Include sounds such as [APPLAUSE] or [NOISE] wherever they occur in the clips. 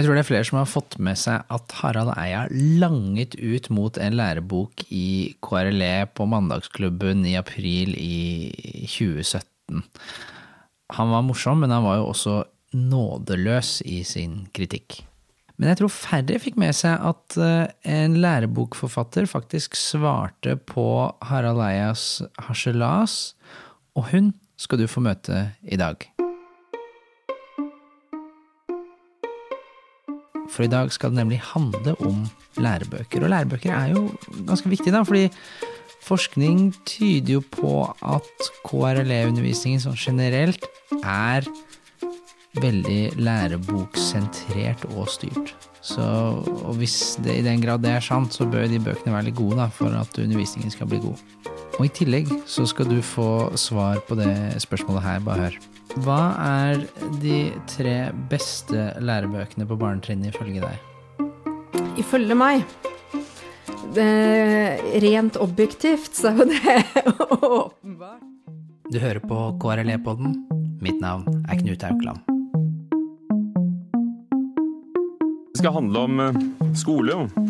Jeg tror det er flere som har fått med seg at Harald Eia langet ut mot en lærebok i KRLE på Mandagsklubben i april i 2017. Han var morsom, men han var jo også nådeløs i sin kritikk. Men jeg tror færre fikk med seg at eh, en lærebokforfatter faktisk svarte på Harald Eias harselas, og hun skal du få møte i dag. For i dag skal det nemlig handle om lærebøker. Og lærebøker er jo ganske viktig, da, fordi forskning tyder jo på at KRLE-undervisningen sånn generelt er veldig læreboksentrert og styrt. Så, og hvis det i den grad det er sant, så bør de bøkene være litt gode da, for at undervisningen skal bli god. Og i tillegg så skal du få svar på det spørsmålet her, bare hør. Hva er de tre beste lærebøkene på barnetrinnet ifølge deg? Ifølge meg det, Rent objektivt så er jo det åpenbart. Du hører på KRLE-podden. Mitt navn er Knut Aukland. Det skal handle om eh, skole, og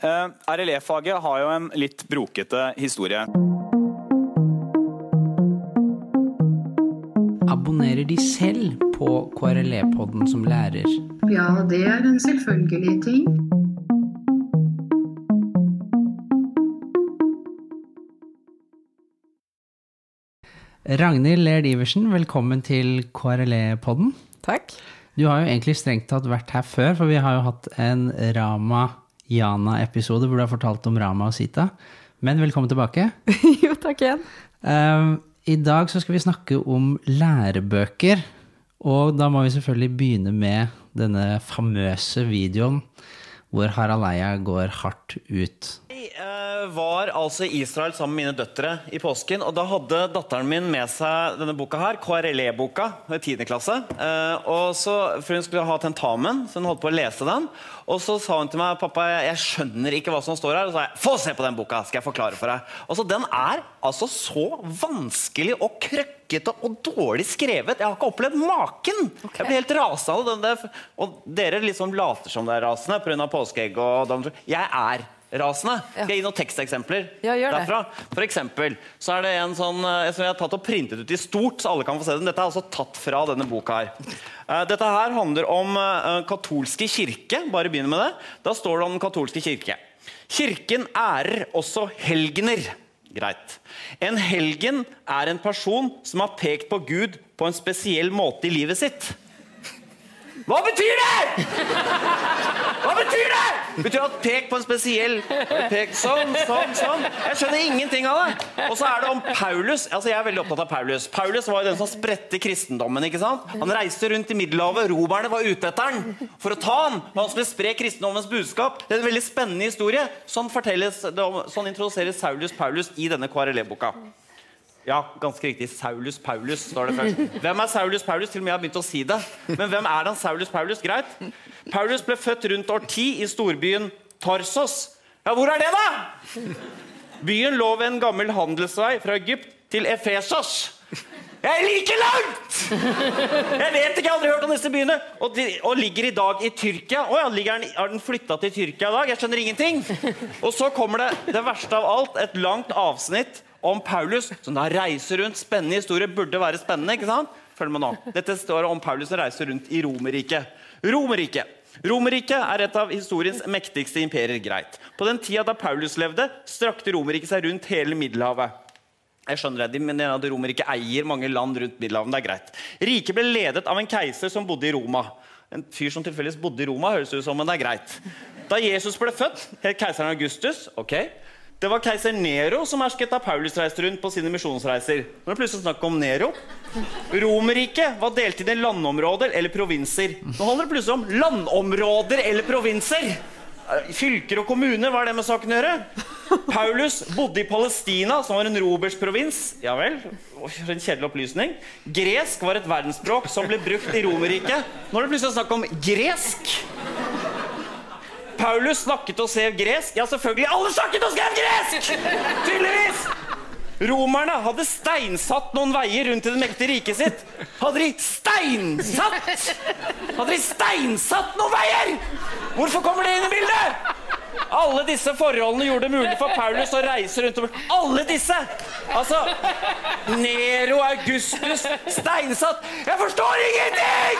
Uh, RLE-faget har jo en litt brokete historie. Abonnerer de selv på KRLE-podden som lærer? Ja, det er en selvfølgelig ting. Ragnhild Laird Iversen, velkommen til KRLE-podden. Takk. Du har jo egentlig strengt tatt vært her før, for vi har jo hatt en Rama-Jana-episode hvor du har fortalt om Rama og Sita. Men velkommen tilbake. [LAUGHS] jo, takk igjen. Um, I dag så skal vi snakke om lærebøker. Og da må vi selvfølgelig begynne med denne famøse videoen hvor Harald Eia går hardt ut. Var altså i Israel sammen med mine døtre i påsken. Og da hadde datteren min med seg denne boka her, KRLE-boka, i 10. klasse. Og så, for Hun skulle ha tentamen, så hun holdt på å lese den. Og så sa hun til meg pappa, jeg skjønner ikke hva som står her. Og så sa jeg få se på den boka, skal jeg forklare for deg. Og så Den er altså så vanskelig og krøkkete og dårlig skrevet. Jeg har ikke opplevd maken! Okay. Jeg blir helt rasende. Og dere liksom later som det er rasende pga. påskeegg. og Jeg er rasende. Skal jeg gi noen teksteksempler ja, derfra? For eksempel, så er det en sånn som jeg har tatt og printet ut i stort, så alle kan få se den. Dette er altså tatt fra denne boka her. Dette her handler om katolske kirke. Bare begynn med det. Da står det om den katolske kirke. Kirken ærer også helgener. Greit. En helgen er en person som har pekt på Gud på en spesiell måte i livet sitt. Hva betyr det?! Hva betyr det?! Betyr at pek på en spesiell pek Sånn, sånn, sånn. Jeg skjønner ingenting av det. Og så er det om Paulus. Altså Jeg er veldig opptatt av Paulus. Paulus var jo den som spredte kristendommen. ikke sant? Han reiste rundt i Middelhavet. Romerne var ute etter han for å ta han. Og han skulle spre kristendommens budskap. Det er en veldig spennende historie. Sånn, sånn introduseres Saulus Paulus i denne KRLE-boka. Ja, ganske riktig. Saulus Paulus står det først. Hvem er Saulus Paulus? Til og med jeg har begynt å si det. Men hvem er han Saulus Paulus? Greit. Paulus ble født rundt år 10 i storbyen Tarsos. Ja, hvor er det, da? Byen lå ved en gammel handelsvei fra Egypt til Efesos. Jeg er like langt! Jeg vet ikke, jeg har aldri hørt om disse byene. Og, de, og ligger i dag i Tyrkia. Å ja, den, Har den flytta til Tyrkia i dag? Jeg skjønner ingenting. Og så kommer det det verste av alt, et langt avsnitt om Paulus, som da reiser rundt. Spennende historie. Burde være spennende. ikke sant? Følg med nå. Dette står om Paulus som reiser rundt i Romerriket. Romerriket. Romerriket er et av historiens mektigste imperier. greit. På den tida da Paulus levde, strakte Romerriket seg rundt hele Middelhavet. Jeg skjønner det, men at Romerriket eier mange land rundt Middelhavet. det er greit. Riket ble ledet av en keiser som bodde i Roma. En fyr som tilfeldigvis bodde i Roma, høres ut som, men det er greit. Da Jesus ble født, het keiseren Augustus. ok, Det var keiser Nero som hersket da Paulus reiste rundt på sine misjonsreiser. Nå er det plutselig snakk om Nero. Romerriket var delt inn i landområder eller provinser. Nå handler det plutselig om landområder eller provinser. Fylker og kommuner, hva er det med saken å gjøre? Paulus bodde i Palestina, som var en robertsprovins. Ja vel. For en kjedelig opplysning. Gresk var et verdensspråk som ble brukt i Romerriket. Nå er det plutselig snakk om gresk. Paulus snakket og skrev gresk. Ja, selvfølgelig. Alle snakket og skrev gresk! Tydeligvis! Romerne hadde steinsatt noen veier rundt i det mektige riket sitt. Hadde de steinsatt? Hadde de steinsatt noen veier? Hvorfor kommer det inn i bildet? Alle disse forholdene gjorde det mulig for Paulus å reise rundt om Alle disse! Altså Nero, Augustus, steinsatt Jeg forstår ingenting!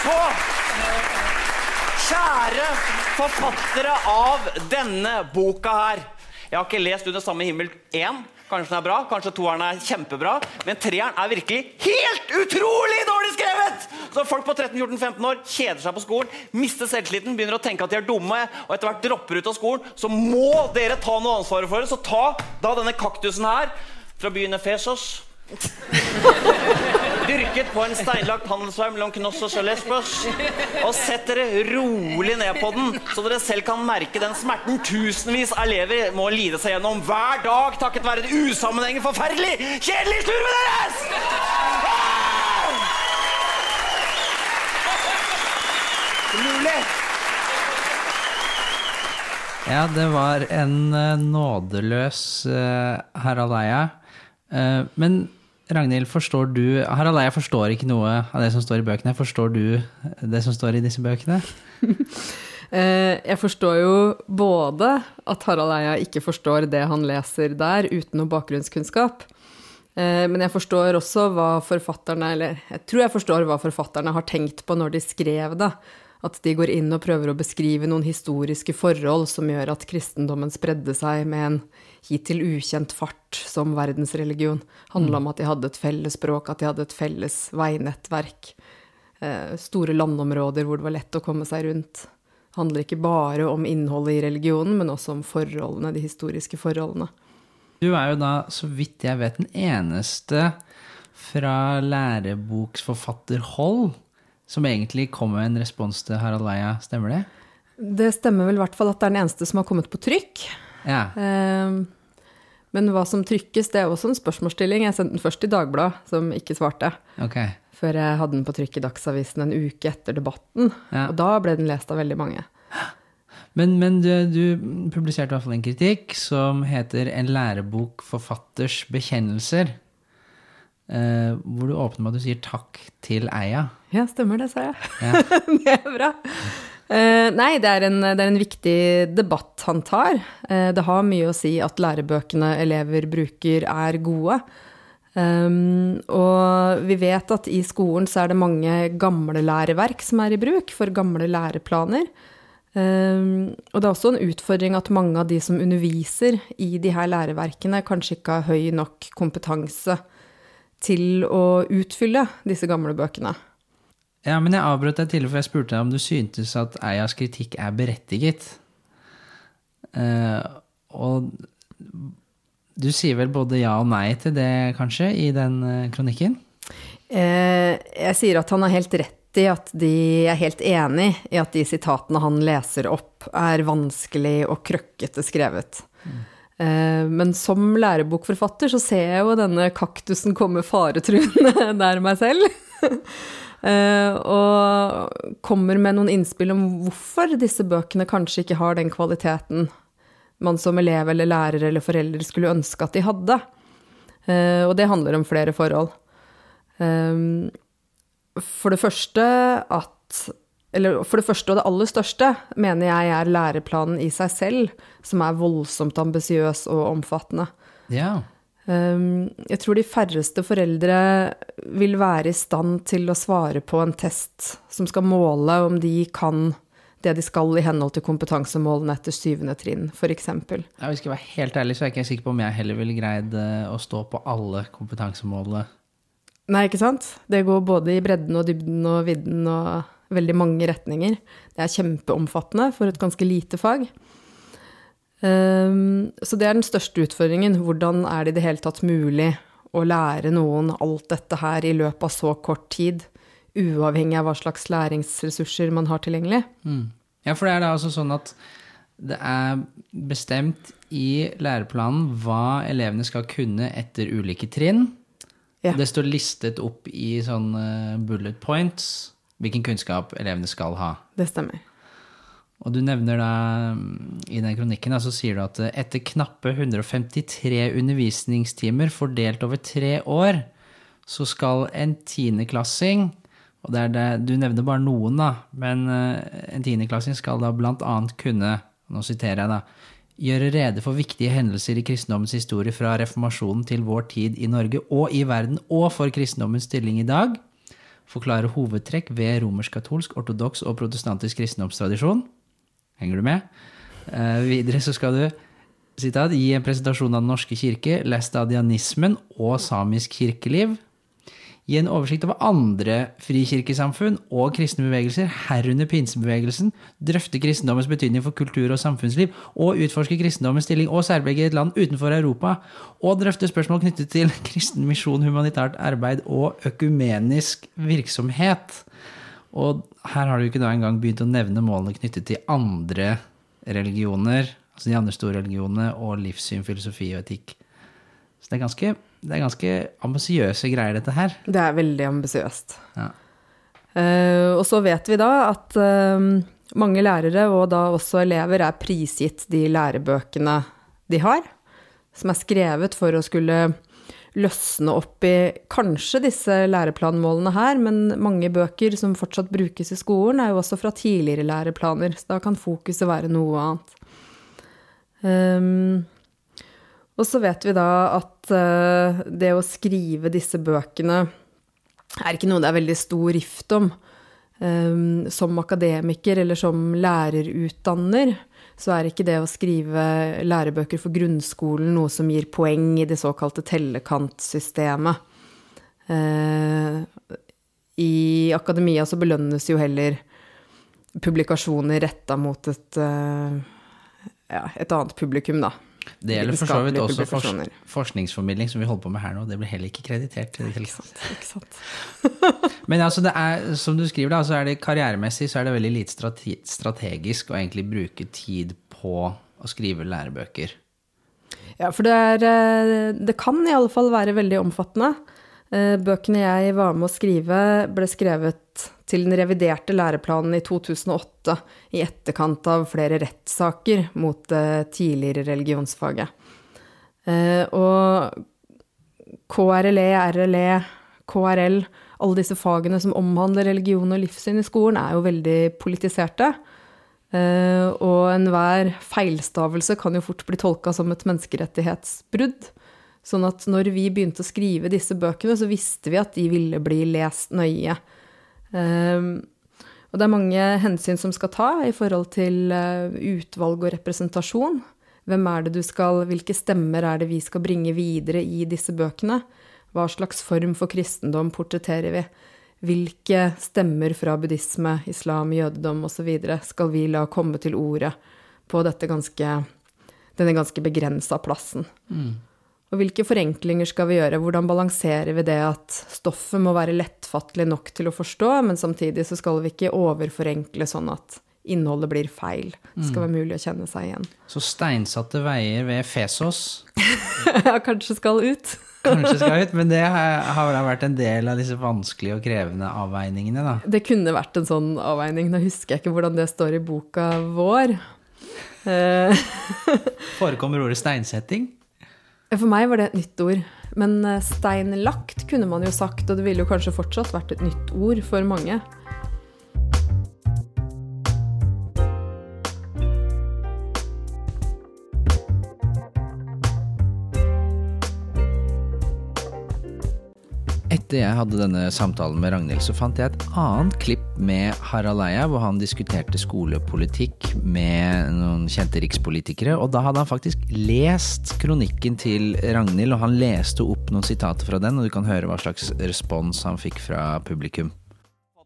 Så Kjære forfattere av denne boka her. Jeg har ikke lest 'Under samme himmel' 1. Kanskje den er bra, kanskje toeren er kjempebra. Men treeren er virkelig helt utrolig dårlig skrevet! Så folk på 13-14-15 år kjeder seg på skolen, mister selvtilliten, begynner å tenke at de er dumme, og etter hvert dropper ut av skolen. Så må dere ta noe ansvar for det. Så ta da denne kaktusen her fra byen Efesos. [LAUGHS] Dyrket på en steinlagt handelsvei mellom Knoss og Lesbos. Og sett dere rolig ned på den, så dere selv kan merke den smerten tusenvis av elever må lide seg gjennom hver dag takket være det usammenhengende, forferdelig kjedelige slurvet deres! Ah! Ja, det var en uh, nådeløs uh, Harald Eia. Uh, men Ragnhild, forstår du Harald Eia forstår ikke noe av det som står i bøkene. Forstår du det som står i disse bøkene? [LAUGHS] jeg forstår jo både at Harald Eia ikke forstår det han leser der, uten noe bakgrunnskunnskap. Men jeg forstår også hva forfatterne Eller jeg tror jeg forstår hva forfatterne har tenkt på når de skrev det. At de går inn og prøver å beskrive noen historiske forhold som gjør at kristendommen spredde seg med en hittil ukjent fart som verdensreligion. Handla om at de hadde et felles språk, at de hadde et felles veinettverk. Eh, store landområder hvor det var lett å komme seg rundt. Handler ikke bare om innholdet i religionen, men også om forholdene, de historiske forholdene. Du er jo da, så vidt jeg vet, den eneste fra læreboksforfatterhold som egentlig kom med en respons til Harald Eia, stemmer det? Det stemmer vel i hvert fall at det er den eneste som har kommet på trykk. Ja. Ehm, men hva som trykkes, det er også en spørsmålsstilling. Jeg sendte den først i Dagbladet, som ikke svarte. Okay. Før jeg hadde den på trykk i Dagsavisen en uke etter debatten. Ja. Og da ble den lest av veldig mange. Men, men du, du, publiserte i hvert fall en kritikk som heter 'En lærebok forfatters bekjennelser'. Uh, hvor du åpner med at du sier takk til Eia. Ja, stemmer det, sa jeg. Ja. [LAUGHS] det er bra. Uh, nei, det er, en, det er, en, viktig debatt han tar. Uh, det har mye å si at lærebøkene elever bruker, er gode. Um, og vi vet at i skolen så er det mange gamle læreverk som er i bruk for gamle læreplaner. Um, og det er også en utfordring at mange av de som underviser i de her læreverkene, kanskje ikke har høy nok kompetanse til å utfylle disse gamle bøkene. Ja, men jeg avbrøt deg tidligere, for jeg spurte deg om du syntes at Eias kritikk er berettiget. Uh, og du sier vel både ja og nei til det, kanskje, i den uh, kronikken? Uh, jeg sier at han har helt rett i at de er helt enig i at de sitatene han leser opp, er vanskelig og krøkkete skrevet. Mm. Men som lærebokforfatter så ser jeg jo denne kaktusen komme faretruende [LAUGHS] nær meg selv. [LAUGHS] og kommer med noen innspill om hvorfor disse bøkene kanskje ikke har den kvaliteten man som elev eller lærer eller forelder skulle ønske at de hadde. Og det handler om flere forhold. For det første at eller for det første og det aller største mener jeg er læreplanen i seg selv, som er voldsomt ambisiøs og omfattende. Ja. Jeg tror de færreste foreldre vil være i stand til å svare på en test som skal måle om de kan det de skal i henhold til kompetansemålene etter syvende trinn, f.eks. Ja, hvis jeg skal være helt ærlig, så er jeg ikke sikker på om jeg heller ville greid å stå på alle kompetansemålene. Nei, ikke sant? Det går både i bredden og dybden og vidden og veldig mange retninger. Det er kjempeomfattende for et ganske lite fag. Um, så det er den største utfordringen. Hvordan er det i det hele tatt mulig å lære noen alt dette her i løpet av så kort tid, uavhengig av hva slags læringsressurser man har tilgjengelig? Mm. Ja, for det er da altså sånn at det er bestemt i læreplanen hva elevene skal kunne etter ulike trinn. Ja. Det står listet opp i sånne bullet points hvilken kunnskap elevene skal ha. Det stemmer. Og du nevner da i den kronikken så sier du at etter knappe 153 undervisningstimer fordelt over tre år, så skal en tiendeklassing og det er det, Du nevner bare noen, da, men en tiendeklassing skal da blant annet kunne nå siterer jeg da, gjøre rede for viktige hendelser i kristendommens historie fra reformasjonen til vår tid i Norge og i verden, og for kristendommens stilling i dag. Forklare hovedtrekk ved romersk-katolsk, ortodoks og protestantisk kristendomstradisjon. Henger du med? Uh, videre så skal du sitat, gi en presentasjon av Den norske kirke, læstadianismen og samisk kirkeliv gi en oversikt over andre frikirkesamfunn og kristne bevegelser, herunder pinsebevegelsen, drøfte kristendommens betydning for kultur og samfunnsliv, og utforske kristendommens stilling og særpreg i et land utenfor Europa, og drøfte spørsmål knyttet til [LAUGHS] kristen misjon, humanitært arbeid og økumenisk virksomhet. Og her har du ikke da engang begynt å nevne målene knyttet til andre religioner, altså de andre store religionene, og livssyn, filosofi og etikk. Så det er ganske, det er ganske ambisiøse greier, dette her. Det er veldig ambisiøst. Ja. Uh, og så vet vi da at uh, mange lærere, og da også elever, er prisgitt de lærebøkene de har, som er skrevet for å skulle løsne opp i kanskje disse læreplanmålene her, men mange bøker som fortsatt brukes i skolen, er jo også fra tidligere læreplaner, så da kan fokuset være noe annet. Um, og så vet vi da at uh, det å skrive disse bøkene er ikke noe det er veldig stor rift om. Um, som akademiker eller som lærerutdanner så er ikke det å skrive lærebøker for grunnskolen noe som gir poeng i det såkalte tellekantsystemet. Uh, I akademia så belønnes jo heller publikasjoner retta mot et, uh, ja, et annet publikum, da. Det gjelder for så vidt også forsk forskningsformidling, som vi holder på med her nå. Det blir heller ikke kreditert. Ikke sant, ikke sant. [LAUGHS] [LAUGHS] Men altså det er, som du skriver, da, så er det karrieremessig så er det veldig lite strategisk å egentlig bruke tid på å skrive lærebøker. Ja, for det, er, det kan i alle fall være veldig omfattende. Bøkene jeg var med å skrive, ble skrevet til den reviderte læreplanen i 2008, i etterkant av flere rettssaker mot det tidligere religionsfaget. Og KRLE, RLE, KRL, alle disse fagene som omhandler religion og livssyn i skolen, er jo veldig politiserte. Og enhver feilstavelse kan jo fort bli tolka som et menneskerettighetsbrudd. Sånn at når vi begynte å skrive disse bøkene, så visste vi at de ville bli lest nøye. Um, og det er mange hensyn som skal ta i forhold til uh, utvalg og representasjon. Hvem er det du skal, hvilke stemmer er det vi skal bringe videre i disse bøkene? Hva slags form for kristendom portretterer vi? Hvilke stemmer fra buddhisme, islam, jødedom osv. skal vi la komme til orde på ganske, denne ganske begrensa plassen? Mm. Og hvilke forenklinger skal vi gjøre? Hvordan balanserer vi det at stoffet må være lettfattelig nok til å forstå, men samtidig så skal vi ikke overforenkle sånn at innholdet blir feil. Det skal være mulig å kjenne seg igjen. Så steinsatte veier ved Fesos [LAUGHS] Ja, kanskje skal ut. [LAUGHS] kanskje skal ut, men det har vel vært en del av disse vanskelige og krevende avveiningene, da. Det kunne vært en sånn avveining. Nå husker jeg ikke hvordan det står i boka vår. [LAUGHS] Forekommer ordet steinsetting? For meg var det et nytt ord. Men steinlagt kunne man jo sagt, og det ville jo kanskje fortsatt vært et nytt ord for mange. Etter jeg hadde denne samtalen med Ragnhild, så fant jeg et annet klipp med Harald Eia, hvor han diskuterte skolepolitikk med noen kjente rikspolitikere. Og da hadde han faktisk lest kronikken til Ragnhild, og han leste opp noen sitater fra den, og du kan høre hva slags respons han fikk fra publikum.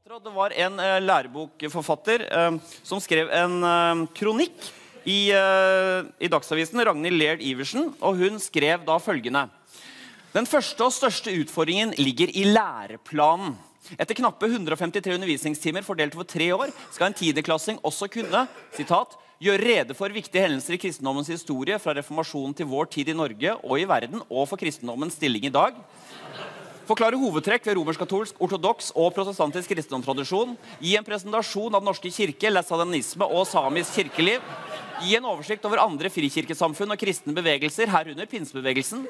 Det var en uh, lærebokforfatter uh, som skrev en uh, kronikk i, i, Dagsavisen, Ragnhild Laird Iversen, og hun skrev da følgende Den første og største utfordringen ligger i læreplanen. Etter knappe 153 undervisningstimer fordelt over tre år skal en tiendeklassing også kunne citat, gjøre rede for viktige hendelser i kristendommens historie fra reformasjonen til vår tid i Norge og i verden, og for kristendommens stilling i dag Forklare hovedtrekk ved romersk-katolsk, ortodoks og protestantisk kristendomstradisjon. Gi en presentasjon av Den norske kirke, lesadanisme og samisk kirkeliv. Gi en oversikt over andre frikirkesamfunn og kristne bevegelser, herunder pinsebevegelsen.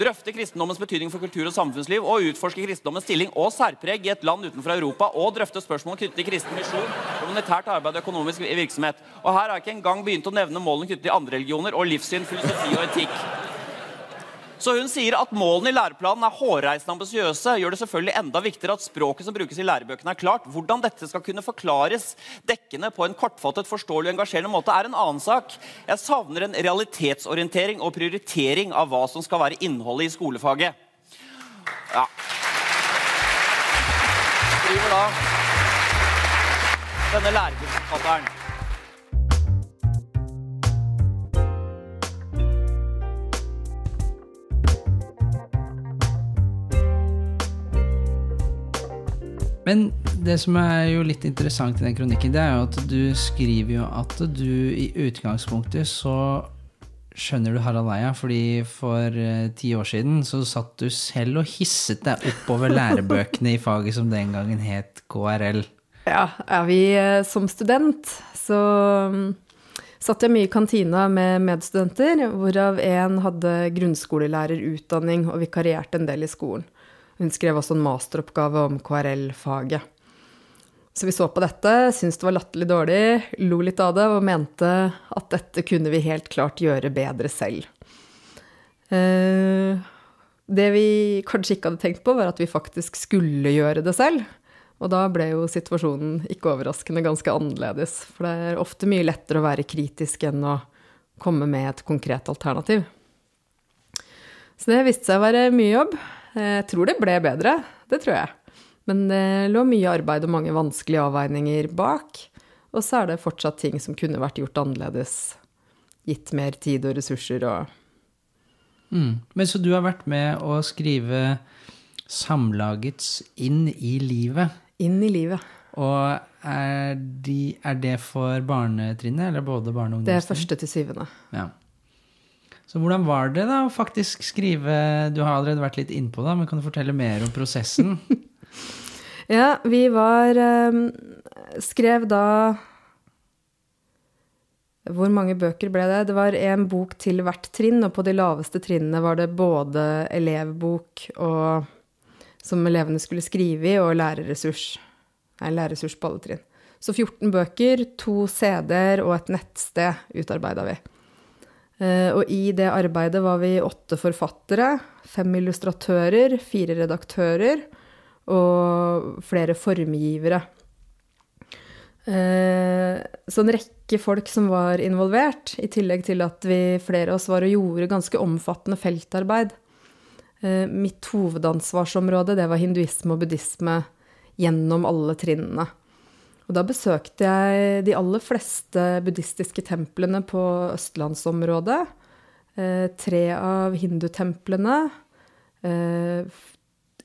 Drøfte kristendommens betydning for kultur og samfunnsliv og utforske kristendommens stilling og særpreg i et land utenfor Europa. Og drøfte spørsmål knyttet til kristen misjon, humanitært arbeid og økonomisk virksomhet. Og her har jeg ikke engang begynt å nevne målene knyttet til andre religioner og livssyn, filosofi og etikk. Så hun sier at målene i læreplanen er hårreisende ambisiøse. Gjør det selvfølgelig enda viktigere at språket som brukes i lærebøkene, er klart. Hvordan dette skal kunne forklares dekkende på en kortfattet, forståelig og engasjerende måte, er en annen sak. Jeg savner en realitetsorientering og prioritering av hva som skal være innholdet i skolefaget. Ja. Skriver da denne lærebokforfatteren. Men det som er jo litt interessant i den kronikken, det er jo at du skriver jo at du i utgangspunktet så skjønner du Harald Eia, fordi for uh, ti år siden så satt du selv og hisset deg oppover lærebøkene i faget som den gangen het KRL. Ja, er vi uh, som student, så um, satt jeg mye i kantina med medstudenter, hvorav en hadde grunnskolelærerutdanning og vikarierte en del i skolen. Hun skrev også en masteroppgave om KRL-faget. Så vi så på dette, syntes det var latterlig dårlig, lo litt av det og mente at dette kunne vi helt klart gjøre bedre selv. Eh, det vi kanskje ikke hadde tenkt på, var at vi faktisk skulle gjøre det selv. Og da ble jo situasjonen ikke overraskende ganske annerledes. For det er ofte mye lettere å være kritisk enn å komme med et konkret alternativ. Så det viste seg å være mye jobb. Jeg tror det ble bedre, det tror jeg. Men det lå mye arbeid og mange vanskelige avveininger bak. Og så er det fortsatt ting som kunne vært gjort annerledes. Gitt mer tid og ressurser og mm. Men så du har vært med å skrive Samlagets Inn i livet? Inn i livet. Og er, de, er det for barnetrinnet, eller både barne- og ungdomstrinnet? Det er første til syvende. Ja. Så hvordan var det da å faktisk skrive Du har allerede vært litt innpå det, men kan du fortelle mer om prosessen? [LAUGHS] ja, vi var um, Skrev da Hvor mange bøker ble det? Det var én bok til hvert trinn, og på de laveste trinnene var det både elevbok og, som elevene skulle skrive i, og lærerressurs. Nei, lærerressurs på alle trinn. Så 14 bøker, to CD-er og et nettsted utarbeida vi. Eh, og i det arbeidet var vi åtte forfattere, fem illustratører, fire redaktører og flere formgivere. Eh, så en rekke folk som var involvert, i tillegg til at vi, flere av oss var og gjorde ganske omfattende feltarbeid. Eh, mitt hovedansvarsområde det var hinduisme og buddhisme gjennom alle trinnene. Og da besøkte jeg de aller fleste buddhistiske templene på østlandsområdet. Eh, tre av hindutemplene. Eh,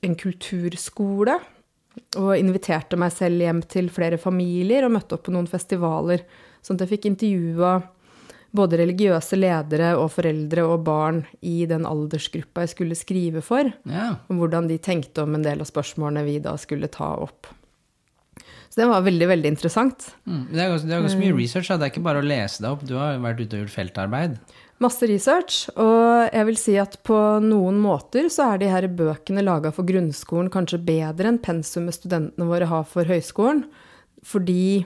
en kulturskole. Og inviterte meg selv hjem til flere familier og møtte opp på noen festivaler. Sånn at jeg fikk intervjua både religiøse ledere og foreldre og barn i den aldersgruppa jeg skulle skrive for. Ja. Om hvordan de tenkte om en del av spørsmålene vi da skulle ta opp. Så det var veldig, veldig interessant. Mm. Det, er ganske, det, er ganske, mye research. Da. Det er ikke bare å lese det opp. Du har vært ute og gjort feltarbeid. Masse research. Og jeg vil si at på noen måter så er de her bøkene laga for grunnskolen kanskje bedre enn pensumet studentene våre har for høyskolen. Fordi,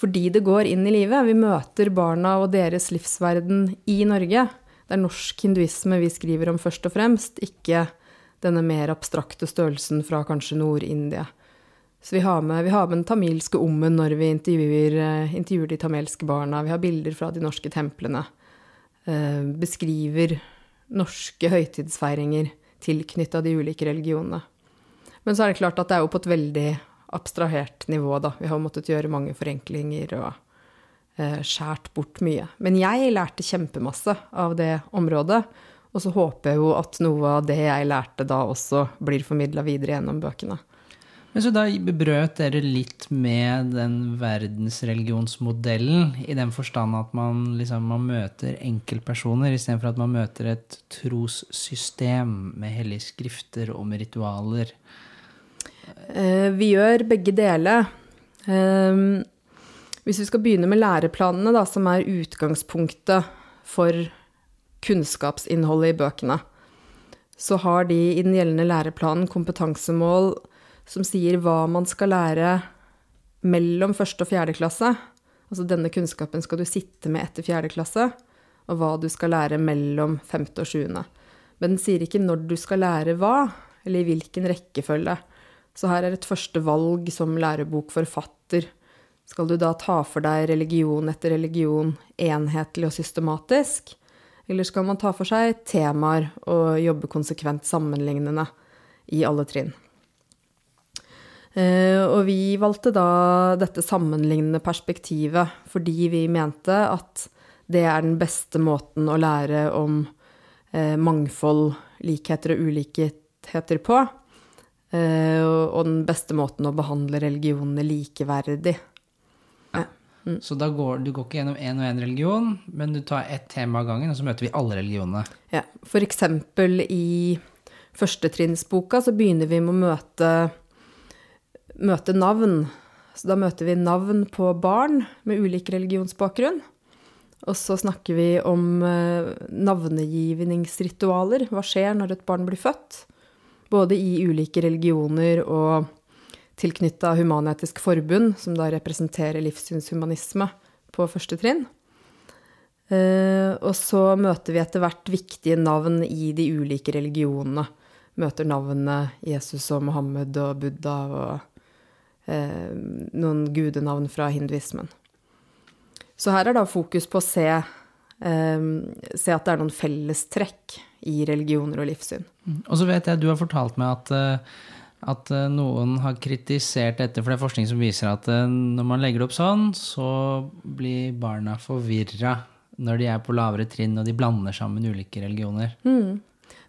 fordi det går inn i livet. Vi møter barna og deres livsverden i Norge. Det er norsk hinduisme vi skriver om først og fremst, ikke denne mer abstrakte størrelsen fra kanskje Nord-India. Så vi har, med, vi har med den tamilske ommen når vi intervjuer, eh, intervjuer, de tamilske barna. Vi har bilder fra de norske templene. Eh, beskriver norske høytidsfeiringer tilknytta de ulike religionene. Men så er det klart at det er jo på et veldig abstrahert nivå, da. Vi har måttet gjøre mange forenklinger og eh, skjært bort mye. Men jeg lærte kjempemasse av det området. Og så håper jeg jo at noe av det jeg lærte da også blir formidla videre gjennom bøkene. Men så da brøt dere litt med den verdensreligionsmodellen, i den forstand at man, liksom, man møter enkeltpersoner istedenfor at man møter et trossystem med hellige skrifter og med ritualer? Eh, vi gjør begge deler. Eh, hvis vi skal begynne med læreplanene, da, som er utgangspunktet for kunnskapsinnholdet i bøkene, så har de i den gjeldende læreplanen kompetansemål som sier hva man skal lære mellom første og fjerde klasse. Altså denne kunnskapen skal du sitte med etter fjerde klasse, og hva du skal lære mellom femte og sjuende. Men den sier ikke når du skal lære hva, eller i hvilken rekkefølge. Så her er et første valg som lærebokforfatter. Skal du da ta for deg religion etter religion enhetlig og systematisk? Eller skal man ta for seg temaer og jobbe konsekvent sammenlignende i alle trinn? Eh, og vi valgte da dette sammenlignende perspektivet fordi vi mente at det er den beste måten å lære om eh, mangfold, likheter og ulikheter på. Eh, og den beste måten å behandle religionene likeverdig. Ja. Mm. Så da går du går ikke gjennom én og én religion, men du tar ett tema av gangen, og så møter vi alle religionene. Ja. For eksempel i førstetrinnsboka så begynner vi med å møte møte navn. Så da møter vi navn på barn med ulik religionsbakgrunn. Og så snakker vi om eh, navnegivningsritualer. Hva skjer når et barn blir født? Både i ulike religioner og tilknytta Human-Etisk Forbund, som da representerer livssynshumanisme på første trinn. Eh, og så møter vi etter hvert viktige navn i de ulike religionene. Møter navnene Jesus og Mohammed og Buddha og noen gudenavn fra hinduismen. Så her er da fokus på å se, eh, se at det er noen fellestrekk i religioner og livssyn. Mm. Og så vet jeg du har fortalt meg at, eh, at eh, noen har kritisert dette, for det er forskning som viser at eh, når man legger det opp sånn, så blir barna forvirra når de er på lavere trinn og de blander sammen ulike religioner. Mm.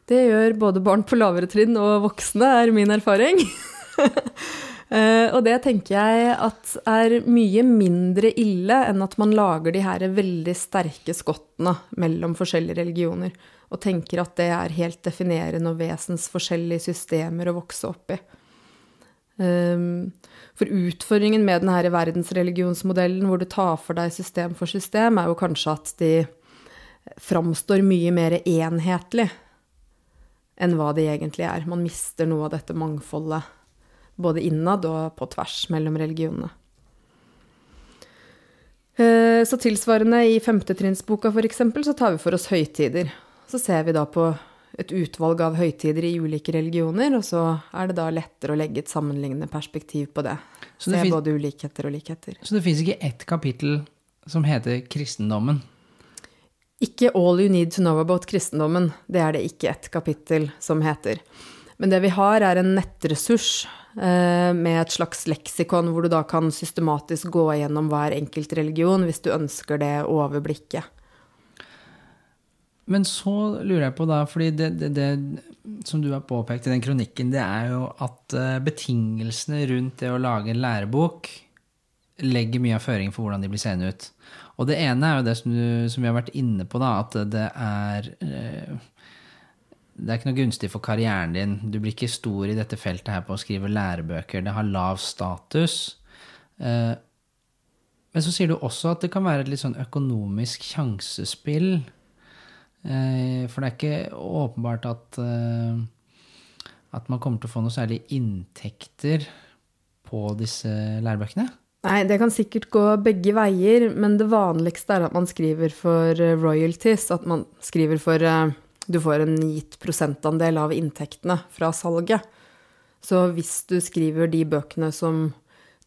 Det gjør både barn på lavere trinn og voksne, er min erfaring. [LAUGHS] Uh, og det tenker jeg at er mye mindre ille enn at man lager de her veldig sterke skottene mellom forskjellige religioner, og tenker at det er helt definerende og vesensforskjellige systemer å vokse opp i. Um, for utfordringen med denne verdensreligionsmodellen, hvor du tar for deg system for system, er jo kanskje at de framstår mye mer enhetlig enn hva de egentlig er. Man mister noe av dette mangfoldet både innad og på tvers mellom religionene. Eh, så tilsvarende i femtetrinnsboka f.eks. så tar vi for oss høytider. Så ser vi da på et utvalg av høytider i ulike religioner, og så er det da lettere å legge et sammenlignende perspektiv på det. Så det Se både ulikheter og likheter. Så det fins ikke ett kapittel som heter kristendommen? Ikke All You Need To Know About kristendommen. Det er det ikke ett kapittel som heter. Men det vi har, er en nettressurs med et slags leksikon hvor du da kan systematisk gå gjennom hver enkelt religion hvis du ønsker det overblikket. Men så lurer jeg på, da, fordi det, det, det som du har påpekt i den kronikken, det er jo at eh, betingelsene rundt det å lage en lærebok legger mye av føringen for hvordan de blir seende ut. Og det ene er jo det som, du, som vi har vært inne på, da, at det er eh, det er ikke noe gunstig for karrieren din. Du blir ikke stor i dette feltet her på å skrive lærebøker. Det har lav status. Eh, men så sier du også at det kan være et litt sånn økonomisk sjansespill. Eh, for det er ikke åpenbart at, eh, at man kommer til å få noe særlig inntekter på disse lærebøkene. Nei, det kan sikkert gå begge veier, men det vanligste er at man skriver for royalties. At man skriver for du får en gitt prosentandel av inntektene fra salget. Så hvis du skriver de bøkene som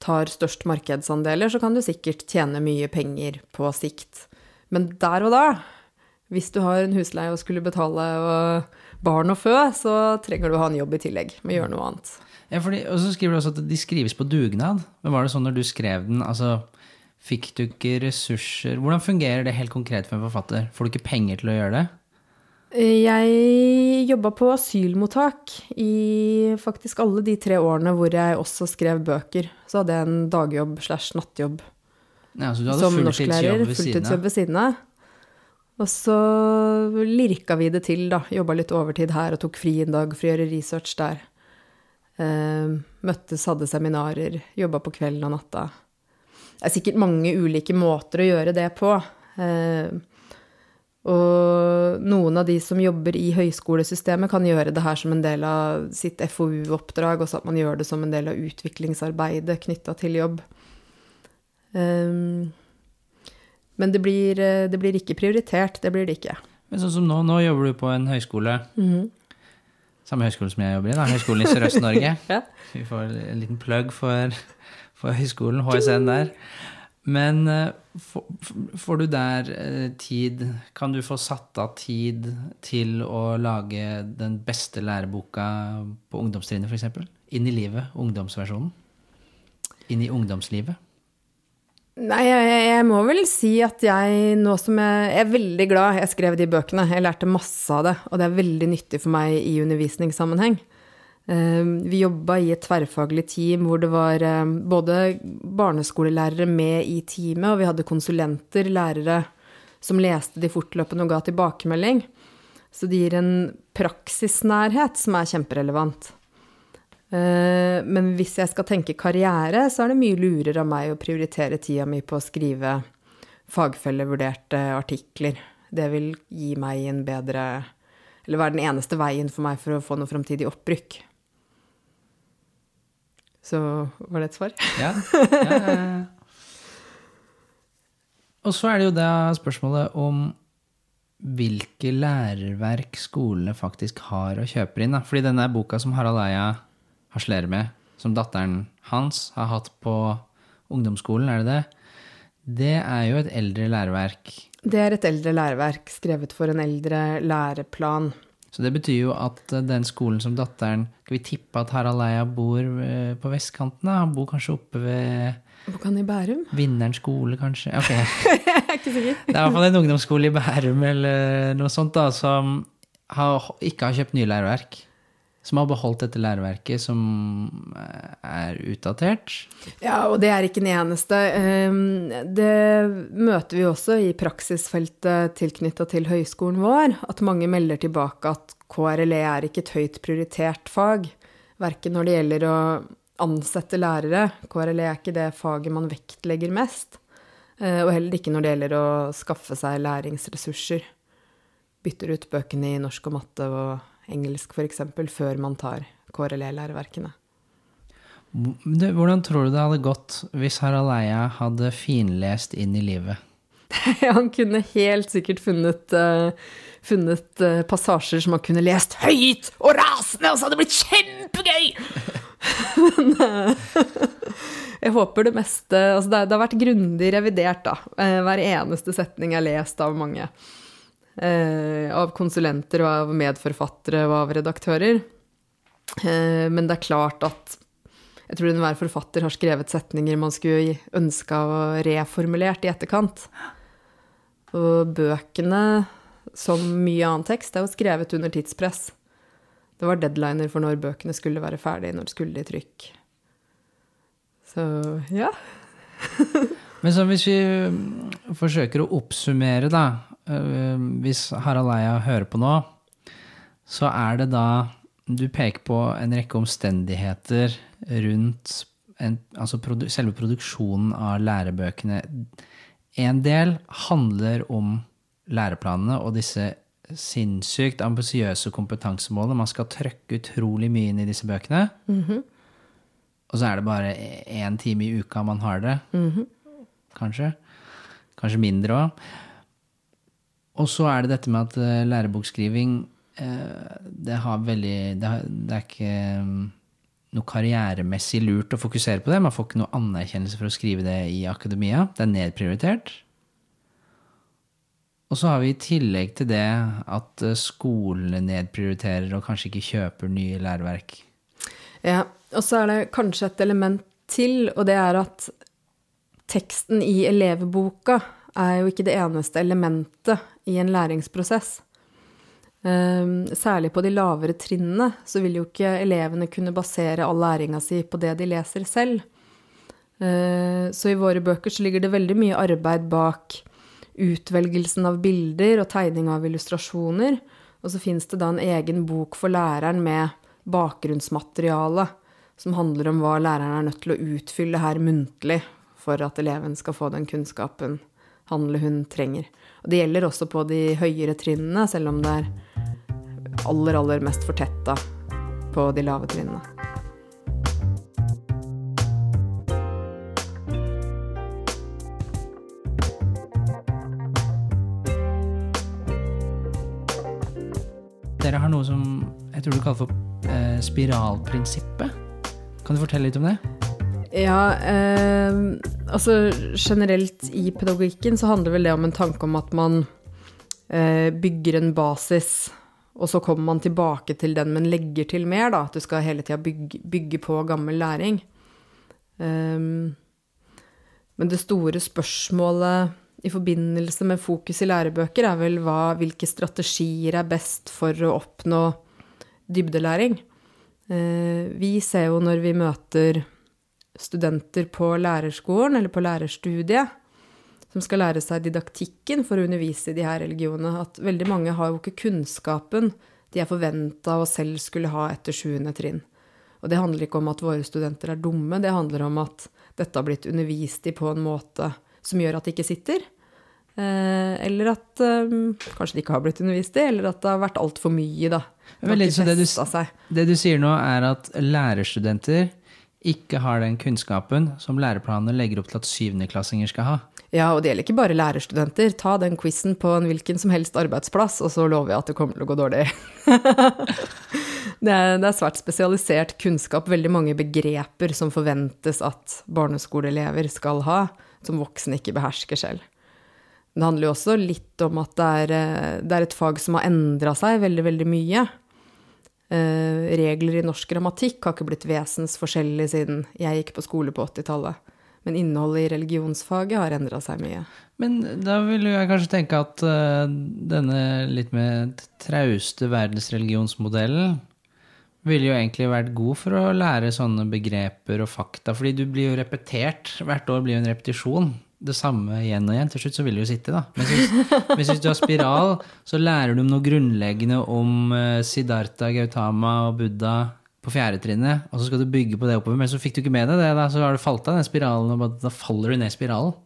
tar størst markedsandeler, så kan du sikkert tjene mye penger på sikt. Men der og da Hvis du har en husleie og skulle betale og barn og fø, så trenger du å ha en jobb i tillegg med å gjøre noe annet. Ja, fordi, og så skriver du også at de skrives på dugnad. Men var det sånn når du skrev den, altså fikk du ikke ressurser Hvordan fungerer det helt konkret for en forfatter? Får du ikke penger til å gjøre det? Jeg jobba på asylmottak i faktisk alle de tre årene hvor jeg også skrev bøker. Så hadde jeg en dagjobb slash nattjobb Ja, så du hadde som norsklærer. fulltidsjobb ved siden av? Og så lirka vi det til, da. Jobba litt overtid her og tok fri en dag for å gjøre research der. Eh, møttes, hadde seminarer, jobba på kvelden og natta. Det er sikkert mange ulike måter å gjøre det på. Eh, og noen av de som jobber i høyskolesystemet, kan gjøre det her som en del av sitt FoU-oppdrag, også at man gjør det som en del av utviklingsarbeidet knytta til jobb. Um, men det blir, eh, det blir ikke prioritert. Det blir det ikke. Men sånn som nå, nå jobber du på en høyskole. Mhm. Samme høyskole som jeg jobber i, da. Høyskolen i Sørøst-Norge. [LAUGHS] Ja. Vi får en liten plugg for, for høyskolen, HSN der. Men eh, får, du der eh, tid Kan du få satt av tid til å lage den beste læreboka på ungdomstrinnet, f.eks.? Inn i livet, ungdomsversjonen? Inn i ungdomslivet? Nei, jeg, jeg må vel si at jeg nå som jeg, jeg er veldig glad jeg skrev de bøkene. Jeg lærte masse av det, og det er veldig nyttig for meg i undervisningssammenheng. Eh, Vi jobba i et tverrfaglig team hvor det var eh, både barneskolelærere med i teamet, og vi hadde konsulenter, lærere, som leste de fortløpende og ga tilbakemelding. Så det gir en praksisnærhet som er kjemperelevant. Eh, Men hvis jeg skal tenke karriere, så er det mye lurere av meg å prioritere tida mi på å skrive fagfellevurderte artikler. Det vil gi meg en bedre Eller være den eneste veien for meg for å få noe framtidig opprykk. Så var det et svar? Ja. ja, ja. [LAUGHS] Og så er det jo da spørsmålet om hvilke lærerverk skolene faktisk har og kjøper inn. Da. Fordi denne boka som Harald Eia harselerer med, som datteren hans har hatt på ungdomsskolen, er det det? Det er jo et eldre læreverk. Det er et eldre læreverk skrevet for en eldre læreplan. Så det betyr jo at eh, den skolen som datteren Skal vi tippe at Harald Eia bor eh, på vestkanten? da? Han bor kanskje oppe ved Bor han i Bærum? Vinneren skole, kanskje? Ok. [LAUGHS] Jeg er ikke sikker. Det er i hvert fall en ungdomsskole i Bærum eller noe sånt da, som har, ikke har kjøpt nye læreverk. Som har beholdt dette læreverket, som eh, er utdatert. Ja, og det er ikke den eneste. Ehm, Det møter vi også i praksisfeltet tilknytta til høyskolen vår, at mange melder tilbake at KRLE er ikke et høyt prioritert fag. Verken når det gjelder å ansette lærere, KRLE er ikke det faget man vektlegger mest, eh, og heller ikke når det gjelder å skaffe seg læringsressurser. Bytter ut bøkene i norsk og matte og engelsk f.eks. før man tar KRLE-læreverkene. Hvordan tror du det hadde gått hvis Harald Eia hadde finlest inn i livet? [LAUGHS] Han kunne helt sikkert funnet, uh, funnet uh, passasjer som han kunne lest høyt og rasende, og så hadde det blitt kjempegøy! Men [LAUGHS] jeg håper det meste Altså, det, det har vært grundig revidert, da. Eh, hver eneste setning er lest av mange. Eh, av konsulenter og av medforfattere og av redaktører. Eh, men det er klart at jeg tror enhver forfatter har skrevet setninger man skulle ønska å reformulert i etterkant. Og bøkene, som mye annen tekst, er jo skrevet under tidspress. Det var deadliner for når bøkene skulle være ferdige, når skulle de trykk. Så ja. [LAUGHS] Men så hvis vi forsøker å oppsummere, da. øh, Hvis Harald Eia hører på nå, så er det da Du peker på en rekke omstendigheter rundt en, altså produ selve produksjonen av lærebøkene. En del handler om læreplanene og disse sinnssykt ambisiøse kompetansemålene. Man skal trøkke utrolig mye inn i disse bøkene. Mhm. Og så er det bare én time i uka man har det. Mhm. Kanskje. Kanskje mindre òg. Og så er det dette med at lærebokskriving eh, det har veldig Det, har, det er ikke mm, noe karrieremessig lurt å fokusere på det. Man får ikke noe anerkjennelse for å skrive det i akademia. Det er nedprioritert. Og så har vi i tillegg til det at eh, skolene nedprioriterer og kanskje ikke kjøper nye læreverk. Ja, og så er det kanskje et element til, og det er at teksten i elevboka er jo ikke det eneste elementet i en læringsprosess. Ehm, særlig på de lavere trinnene så vil jo ikke elevene kunne basere all læringa si på det de leser selv. Ehm, så i våre bøker så ligger det veldig mye arbeid bak utvelgelsen av bilder og tegning av illustrasjoner. Og så fins det da en egen bok for læreren med bakgrunnsmateriale som handler om hva læreren er nødt til å utfylle her muntlig for at eleven skal få den kunnskapen han eller hun trenger. Og det gjelder også på de høyere trinnene, selv om det er aller, aller mest fortetta på de lave trinnene. Dere har noe som jeg tror du kaller for eh, spiralprinsippet. Kan du fortelle litt om det? Ja, eh, altså generelt i pedagogikken så handler vel det om en tanke om at man eh, bygger en basis, og så kommer man tilbake til den, men legger til mer, da. At du skal hele tida bygge, bygge, på gammel læring. Eh, men det store spørsmålet i forbindelse med fokus i lærebøker er vel hva, hvilke strategier er best for å oppnå dybdelæring. Uh, vi ser jo når vi møter studenter på lærerskolen eller på lærerstudiet, som skal lære seg didaktikken for å undervise i de her religionene, at veldig mange har jo ikke kunnskapen de er forventa å selv skulle ha etter sjuende trinn. Og det handler ikke om at våre studenter er dumme, det handler om at dette har blitt undervist i på en måte som gjør at de ikke sitter. Eh, eller at um, kanskje de ikke har blitt undervist i, eller at det har vært altfor mye, da. Det, det, du, det du sier nå, er at lærerstudenter ikke har den kunnskapen som læreplanene legger opp til at syvendeklassinger skal ha. Ja, og det gjelder ikke bare lærerstudenter. Ta den quizen på en hvilken som helst arbeidsplass, og så lover jeg at det kommer til å gå dårlig. [LAUGHS] det, er, det, er, svært spesialisert kunnskap, veldig mange begreper som forventes at barneskoleelever skal ha, som voksne ikke behersker selv. Det handler jo også litt om at det er, det er et fag som har endra seg veldig, veldig mye. Eh, regler i norsk grammatikk har ikke blitt vesensforskjellig siden jeg gikk på skole på 80-tallet. Men innholdet i religionsfaget har endra seg mye. Men da vil jeg kanskje tenke at uh, denne litt mer trauste verdensreligionsmodellen ville jo egentlig vært god for å lære sånne begreper og fakta. Fordi du blir jo repetert. Hvert år blir jo en repetisjon. Det samme igjen og igjen. Til slutt så vil det jo sitte, da. Men hvis, hvis du har spiral, så lærer du om noe grunnleggende om uh, Siddhartha, Gautama og Buddha på fjerde trinnet, og så skal du bygge på det oppover. Men så fikk du ikke med deg det, da, så har du falt av den spiralen, og da faller du ned spiralen.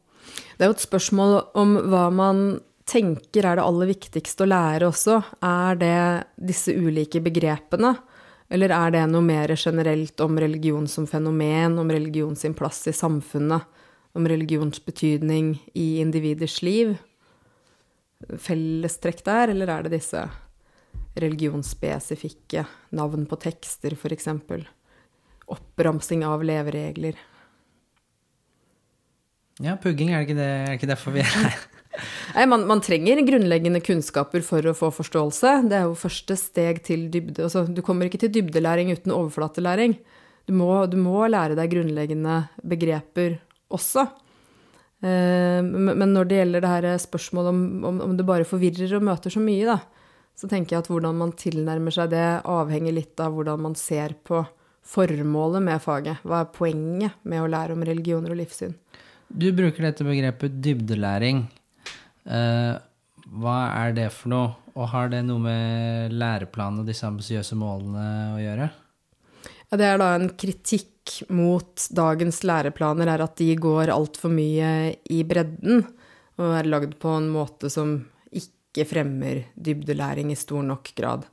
Det er jo et spørsmål om hva man tenker er det aller viktigste å lære også. Er det disse ulike begrepene? Eller er det noe mer generelt om religion som fenomen, om religion sin plass i samfunnet, om religions betydning i individers liv? Fellestrekk der, eller er det disse religionsspesifikke navn på tekster, f.eks. Oppramsing av leveregler. Ja, pugging, er det ikke, det, er det ikke derfor vi er her? [LAUGHS] Nei, man, man, trenger grunnleggende kunnskaper for å få forståelse. Det er jo første steg til dybde. Altså, du kommer ikke til dybdelæring uten overflatelæring. Du må, du må lære deg grunnleggende begreper også. Eh, men når det gjelder det her spørsmålet om, om, om det bare forvirrer og møter så mye, da, så tenker jeg at hvordan man tilnærmer seg det, avhenger litt av hvordan man ser på formålet med faget. Hva er poenget med å lære om religioner og livssyn? Du bruker dette begrepet dybdelæring. Eh, hva er det for noe, og har det noe med læreplanen og disse ambisiøse målene å gjøre? Ja, det er da en kritikk mot dagens læreplaner, er at de går altfor mye i bredden og er lagd på en måte som ikke fremmer dybdelæring i stor nok grad.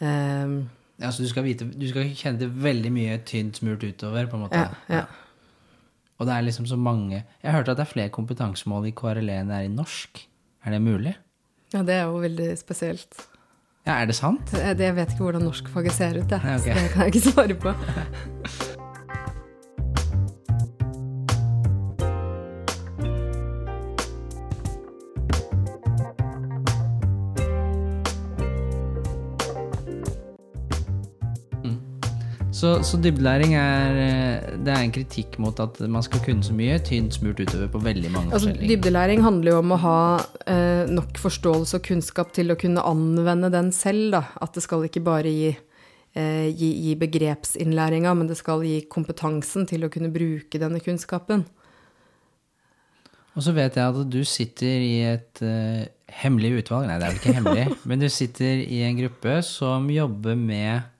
Um, ja, så du skal, vite, du skal kjenne det veldig mye tynt smurt utover, på en måte? Ja, ja. Og det er liksom så mange Jeg har hørt at det er flere kompetansemål i KRLE enn det er i norsk. Er det mulig? Ja, det er jo veldig spesielt. Ja, Er det sant? Det, jeg vet ikke hvordan norskfaget ser ut, jeg. Okay. så det kan jeg ikke svare på. [LAUGHS] Så, så dybdelæring er, eh, det er en kritikk mot at man skal kunne så mye tynt smurt utover på veldig mange Altså, forskjellige dybdelæring handler jo om å ha eh, nok forståelse og kunnskap til å kunne anvende den selv. Da. At det skal ikke bare gi, eh, gi, gi begrepsinnlæringa, men det skal gi kompetansen til å kunne bruke denne kunnskapen. Og så vet jeg at du sitter i et eh, hemmelig utvalg, nei det er vel ikke hemmelig, [LAUGHS] men du sitter i en gruppe som jobber med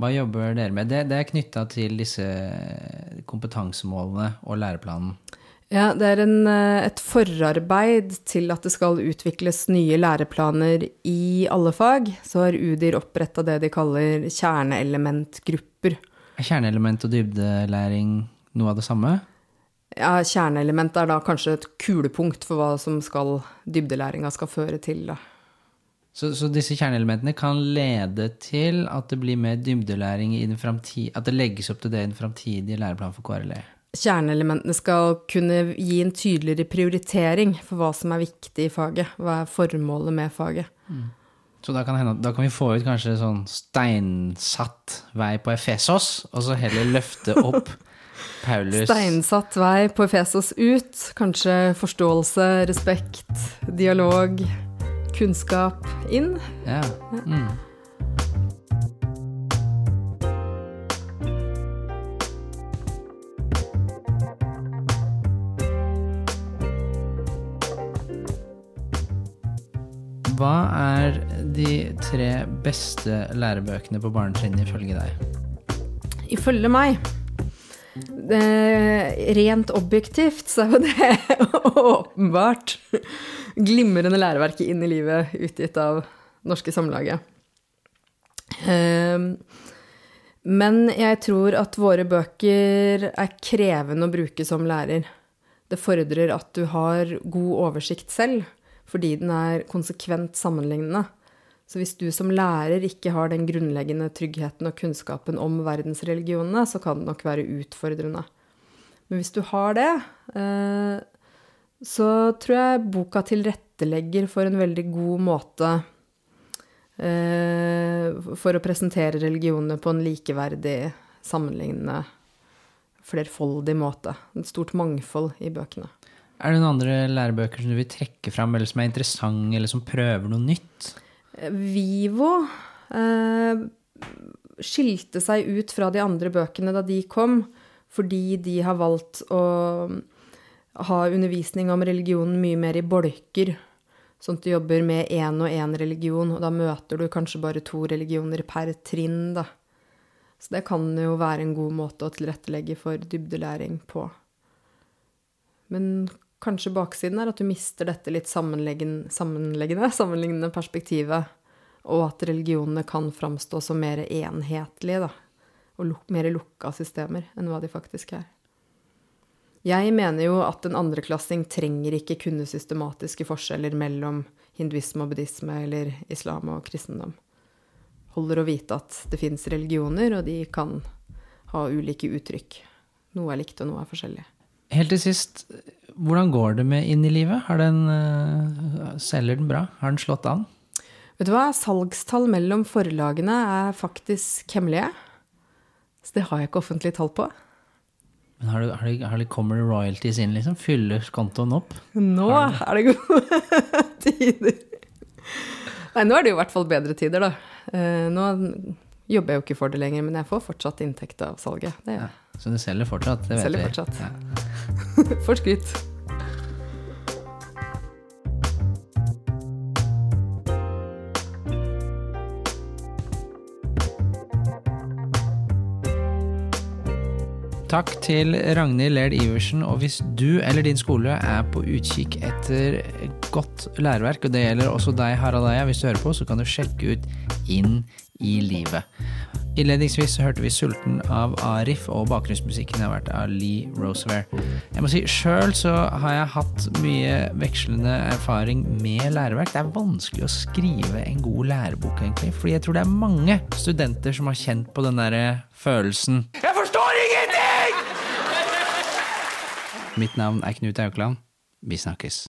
Hva jobber dere med? Det, det er knytta til disse kompetansemålene og læreplanen. Ja, det er en, eh, et forarbeid til at det skal utvikles nye læreplaner i alle fag. Så har Udir oppretta det de kaller kjerneelementgrupper. Er kjerneelement og dybdelæring noe av det samme? Ja, kjerneelement er da kanskje et kulepunkt for hva som skal dybdelæringa skal føre til. Da. Så, så, disse kjerneelementene kan lede til at det blir mer dybdelæring i den framtid, At det legges opp til det i den framtidige læreplanen for KRLE? Kjerneelementene skal kunne gi en tydeligere prioritering for hva som er viktig i faget. Hva er formålet med faget. Mm. Så da kan, hende, da kan, vi få ut kanskje sånn steinsatt vei på Efesos, og så heller løfte opp [LAUGHS] Paulus Steinsatt vei på Efesos ut. Kanskje forståelse, respekt, dialog kunnskap inn. Ja. Mm. Hva er de tre beste lærebøkene på barnetrinnet ifølge deg? Ifølge meg det, Rent objektivt så er jo det [LAUGHS] åpenbart glimrende læreverket inn i livet utgitt av Norske Samlaget. Ehm, men jeg tror at våre bøker er krevende å bruke som lærer. Det fordrer at du har god oversikt selv, fordi den er konsekvent sammenlignende. Så hvis du som lærer ikke har den grunnleggende tryggheten og kunnskapen om verdensreligionene, så kan det nok være utfordrende. Men hvis du har det, eh, så tror jeg boka tilrettelegger for en veldig god måte eh, for å presentere religionene på en likeverdig, sammenlignende, flerfoldig måte. Et stort mangfold i bøkene. Er det noen andre lærebøker som du vil trekke fram, eller som er interessante, eller som prøver noe nytt? Vivo eh, skilte seg ut fra de andre bøkene da de kom, fordi de har valgt å ha undervisning om religionen mye mer i bolker. Sånn at du jobber med én og én religion, og da møter du kanskje bare to religioner per trinn, da. Så det kan jo være en god måte å tilrettelegge for dybdelæring på. Men kanskje baksiden er at du mister dette litt sammenleggende, sammenlignende perspektivet, og at religionene kan framstå som mer enhetlige, da. Og mer lukka systemer enn hva de faktisk er. Jeg mener jo at en andreklassing trenger ikke kunne systematiske forskjeller mellom hinduisme og buddhisme eller islam og kristendom. Holder å vite at det fins religioner, og de kan ha ulike uttrykk. Noe er likt, og noe er forskjellig. Helt til sist, hvordan går det med Inn i livet? Den, uh, selger den bra? Har den slått an? Vet du hva, salgstall mellom forlagene er faktisk hemmelige. Så det har jeg ikke offentlige tall på. Men har det, har det, har det kommer det royalties inn, liksom? Fyller kontoen opp? Nå er det gode [LAUGHS] tider. Nei, nå er det jo i hvert fall bedre tider, da. Eh, nå jobber jeg jo ikke for det lenger, men jeg får fortsatt inntekt av salget. Ja, så du selger fortsatt? Det vet selger vi. fortsatt. Ja. [LAUGHS] får skryt. Takk til Ragnhild Laird Iversen. Og hvis du eller din skole er på utkikk etter godt læreverk, og det gjelder også deg, Harald Eia, hvis du hører på, så kan du sjekke ut Inn i livet. Innledningsvis så hørte vi 'Sulten' av Arif, og bakgrunnsmusikken har vært av Lee Rosevere. Jeg må si, Sjøl så har jeg hatt mye vekslende erfaring med læreverk. Det er vanskelig å skrive en god lærebok, egentlig, fordi jeg tror det er mange studenter som har kjent på den derre følelsen Jeg forstår ingenting! Mitt navn er Knut Aukland. Vi snakkes.